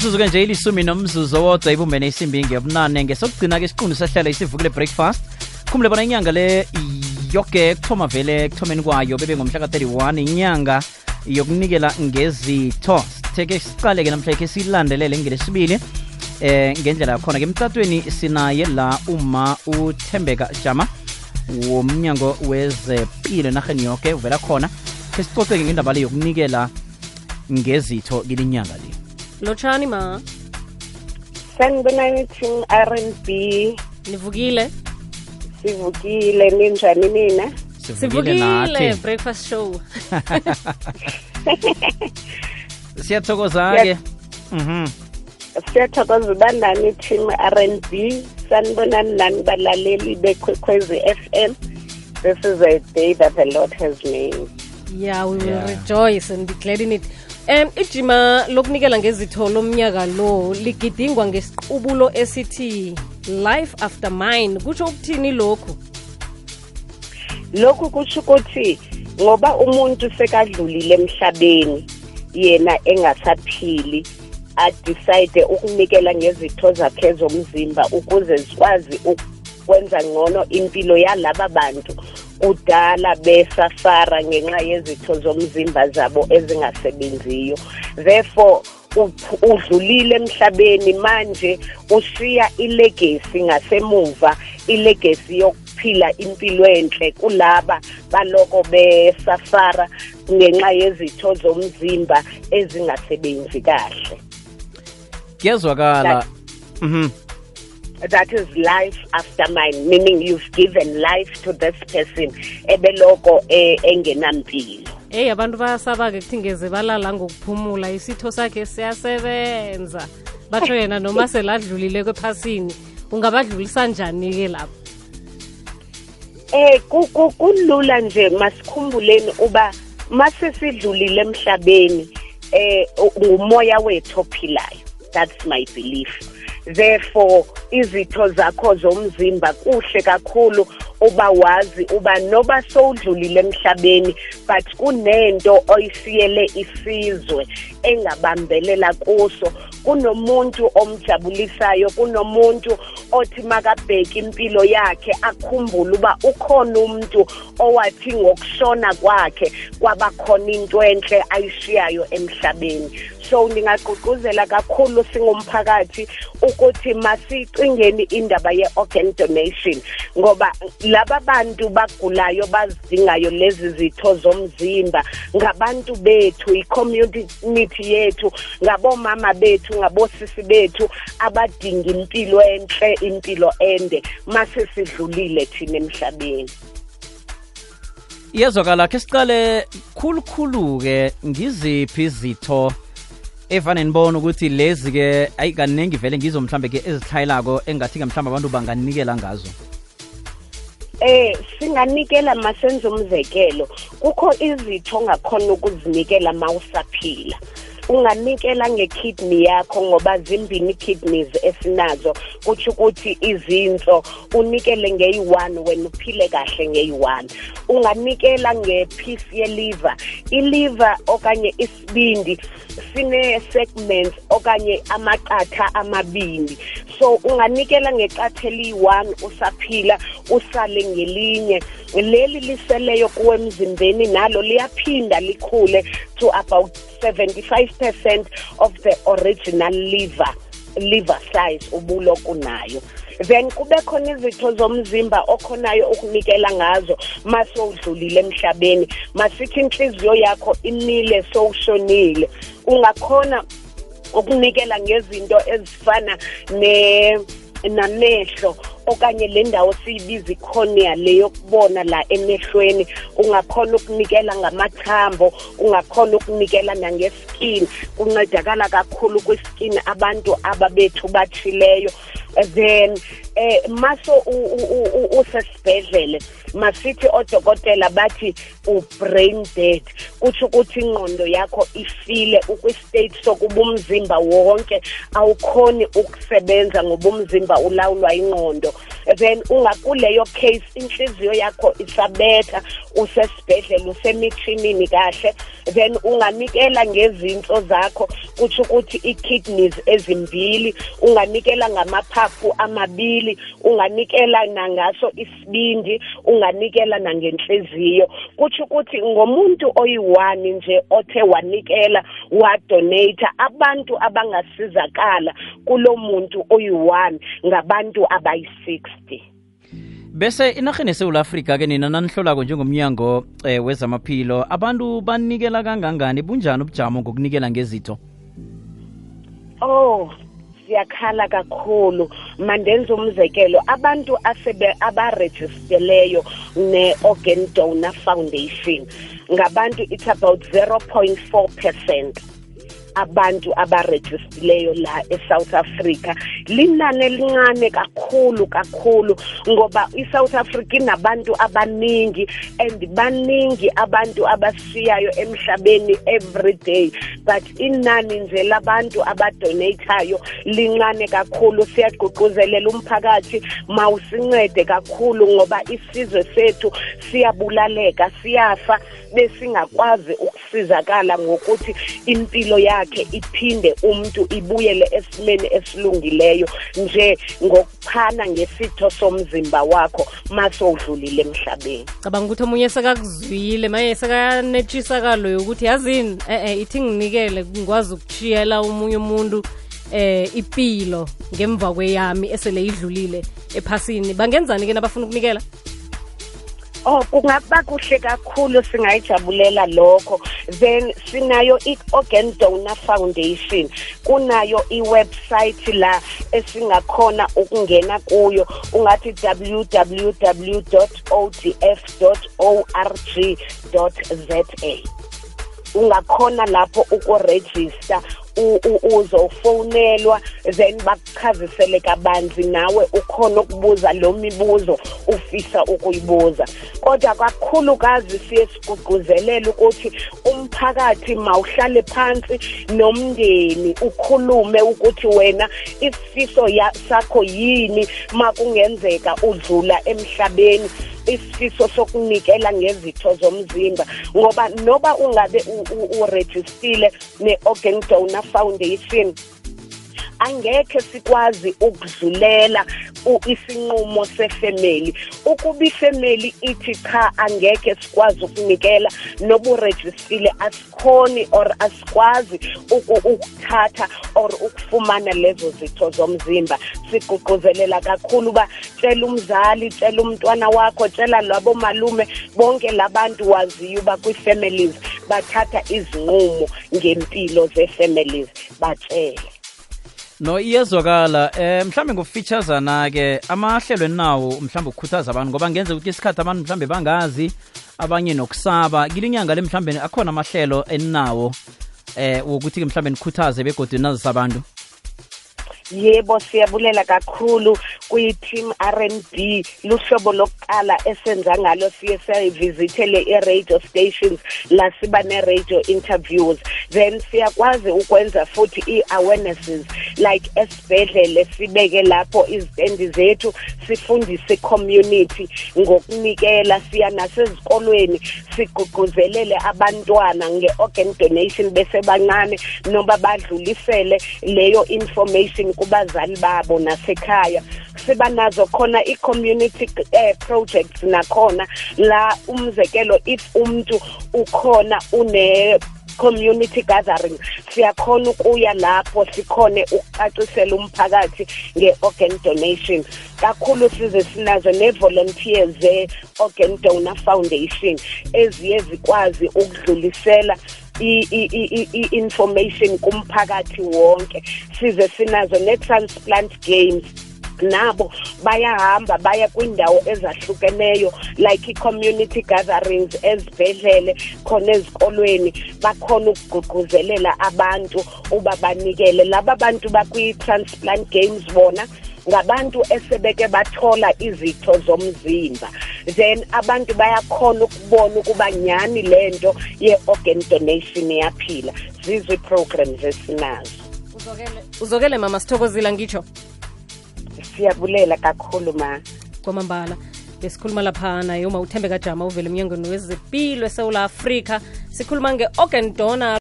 suzuke nje ilisumi nomzuzu owodwa ibumbene isimbi ngebunane ngesokugcina-ke isiqundu sahlala isivukile breakfast. Khumule bona inyanga le yoke kuthoma vele ekuthomeni kwayo bebe ngomhla ka-31 inyanga yokunikela ngezitho. Sitheke siqaleke namhla khe siyilandelele ngelesibili eh ngendlela yakhona ke. Emtatweni sinaye la uma uthembeka jama womnyango wezepilo enarheni yoke uvela khona. Khe sicoceke ngendaba le yokunikela ngezitho kilinyanga le lotshani ma? Sanibonani team R&B nivukile? Sivukile ninjani nina? Sivukile breakfast show. Siyathokoza-ke. Mhm. Siyathokoza ubandani team R&B sanibonani nani balaleli bekwekwezi FM this is a day that the Lord has made. Yeah we will Yeah. rejoice and be glad in it um ijima lokunikela ngezitho lomnyaka lo ligidingwa ngesiqubulo esithi life after mine. Kutsho ukuthini lokhu? Lokhu kusho ukuthi ngoba umuntu sekadlulile emhlabeni yena engasaphili adecide ukunikela ngezitho zakhe zomzimba ukuze zikwazi ukwenza ngcono impilo yalaba bantu kudala besafara ngenxa yezitho zomzimba zabo ezingasebenziyo. Therefore udlulile emhlabeni manje ushiya ilegacy ngasemuva ilegacy yokuphila impilo enhle kulaba baloko besafara ngenxa yezitho zomzimba ezingasebenzi kahle. Kuyezwakala mhm. That is life after mine meaning you've given life to this person ebeloko eh, engenampilo. Eyi abantu bayasaba-ke kuthi ngeze balala ngokuphumula isitho sakhe siyasebenza. Batsho yena noma seladlulile kwephasini ungabadlulisa njani-ke lapho? Eh ku- kulula nje masikhumbuleni uba mase sidlulile emhlabeni eh ngumoya wethu ophilayo. That's my belief therefore izitho zakho zomzimba kuhle kakhulu. Uba wazi uba noba sowudlulile emhlabeni but kunento oyisiyele isizwe engabambelela kuso. Kunomuntu omjabulisayo kunomuntu othi makabheke impilo yakhe akhumbule uba ukhona umuntu owathi ngokushona kwakhe kwabakhona into enhle ayishiyayo emhlabeni. So ndingagqugquzela kakhulu singumphakathi ukuthi masicingeni indaba ye-organ donation ngoba laba bantu bagulayo bazidingayo lezi zitho zomzimba ngabantu bethu i-community yethu ngabomama bethu ngabosisi bethu abadinga impilo enhle impilo ende mase sidlulile thina emhlabeni. Iyezwakala khe siqale khulukhulu-ke ngiziphi izitho evane nibona ukuthi lezi-ke ayi kaningi vele ngizo mhlambe-ke ezihlayelako engathi-ke mhlawumbe abantu banganikela ngazo? Eh singanikela masenze umzekelo kukho izitho ongakhona ukuzinikela mawusaphila unganikela ngekidney yakho ngoba zimbini kidneys esinazo. Kutsho ukuthi izinso unikele ngeyi-one wena uphile kahle ngeyi-one. Unganikela ngepiece yeliver. Iliver okanye isibindi sine-segments okanye amaqatha amabili. So unganikela ngeqatha eliyi-one usaphila usale ngelinye. Leli liseleyo kuwe emzimbeni nalo liyaphinda likhule. To about 75 percent of the original liver liver size ubuloku nayo then kube khona izitho zomzimba okhonayo ukunikela ngazo mase udlulile emhlabeni masithi inhliziyo yakho imile sowushonile. Ungakhona ukunikela ngezinto ezifana ne namehlo okanye le ndawo siyibiza icornea leyokubona la emehlweni. Ungakhona ukunikela ngamathambo ungakhona ukunikela nangeskin. Kuncedakala kakhulu kwiskin abantu ababethu bathileyo then eh maso usesibhedlele. Masithi odokotela bathi u-brain dead. Kutsho ukuthi ingqondo yakho ifile ukwistate sokuba umzimba wonke awukhoni ukusebenza ngoba umzimba ulawulwa ingqondo. Then ungakuleyo case inhliziyo yakho isabetha usesibhedlela usemithinini kahle then unganikela ngezinto zakho kuthi ukuthi i-kidneys ezimbili unganikela ngamaphaphu amabili unganikela nangaso isibindi unganikela nangenhliziyo. Kuthi ukuthi ngomuntu oyi-one nje othe wanikela wadonate abantu abangasizakala kulo muntu oyi-one ngabantu abayi-60 bese inarheni esewula afrika ke nina nanihlolako njengomnyango eh, wezamaphilo abantu banikela kangangani? Bunjani ubujamo ngokunikela ngezitho? Oh siyakhala kakhulu. Mandenza umzekelo abantu asebe abarejisteleyo ne-organ donor foundation ngabantu it's about 0.4 percent abantu abarejistileyo la eSouth Africa. Linani elincane kakhulu kakhulu ngoba iSouth Africa inabantu abaningi and baningi abantu abasiyayo emhlabeni every day. But inani nje labantu abadonatayo lincane kakhulu. Siyagqugquzelela umphakathi mawusincede kakhulu ngoba isizwe sethu siyabulaleka siyafa besingakwazi ukusizakala ngokuthi impilo yakhe iphinde umuntu ibuyele esimeni esilungileyo. Nje ngokuphana ngesitho somzimba wakho masowudlulile emhlabeni. Cabanga ukuthi omunye sekakuzwile manje sekanetshisakalo yokuthi yazini eh ithi nginikele ngikwazi ukuchiyela umunye umuntu eh ipilo ngemva kweyami esele idlulile ephasini. Bangenzani ke nabafuna ukunikela? Oh kungaba kuhle kakhulu singayijabulela lokho. Then sinayo i-organ donor foundation. Kunayo i-website la esingakhona ukungena kuyo. Ungathi www.odf.org.za ungakhona lapho ukuregister uzofonelwa then bakuchazisele kabanzi nawe ukhona ukubuza lo mibuzo ufisa ukuyibuza. Kodwa kakhulukazi siye sigqugquzelela ukuthi umphakathi mawuhlale phansi nomndeni ukhulume ukuthi wena isifiso sakho yini makungenzeka udlula emhlabeni. Isifiso sokunikela ngezitho zomzimba ngoba noba ungabe urejistile ne-organ donor foundation angekhe sikwazi ukudlulela isinqumo sefamily. Ukuba ifamily ithi cha angeke sikwazi ukunikela noburejistile asikhoni or asikwazi ukuthatha or ukufumana lezo zitho zomzimba. Sigqugquzelela kakhulu uba tshela umzali tshela umntwana wakho tshela labo malume bonke labantu waziyo uba kwi-families bathatha izinqumo ngempilo ze-families batshele. No iyezwakala eh mhlambe ngofeaturesana ke amahlelo enawo mhlambe ukukhuthaza abantu ngoba ngenze ukuthi isikhathi abantu mhlambe bangazi abanye nokusaba. Kilinyanga le mhlambe akhona amahlelo enawo eh wokuthi mhlambe nikhuthaze begodwe nazisa abantu? Yebo siyabulela kakhulu kwi-team R&B luhlobo lokuqala esenza ngalo siye sayivizithele i-radio stations la siba ne-radio interviews. Then siyakwazi ukwenza futhi i-awarenesses like esibhedlele sibeke lapho izitendi zethu sifundise community ngokunikela siya nasezikolweni sigqugquzelele abantwana nge-organ donation bese bancane noma badlulisele leyo information kubazali babo nasekhaya. Siba nazo khona i-community eh, projects nakhona. La umzekelo if umuntu ukhona une community gathering siyakhona ukuya lapho sikhone ukucacisela umphakathi nge-organ donation. Kakhulu size sinazo ne-volunteers ze-organ donor foundation eziye zikwazi ukudlulisela i-information kumphakathi wonke. Size sinazo ne-transplant games. Nabo bayahamba baya kwindawo ezahlukeneyo like i-community gatherings ezibhedlele khona ezikolweni. Bakhona ukugqugquzelela abantu uba banikele. Laba bantu bakwi-transplant games bona ngabantu esebeke bathola izitho zomzimba. Then abantu bayakhona ukubona ukuba nyani lento ye-organ donation yaphila. Zizwe programs esinazo uzokele mama sithokozile ngitsho. Siyabulela kakhulu ma. Kwamambala besikhuluma laphana yoma uthembe kajama uvela emnyangweni wezepilo esewula afrika. Sikhuluma nge-organ donor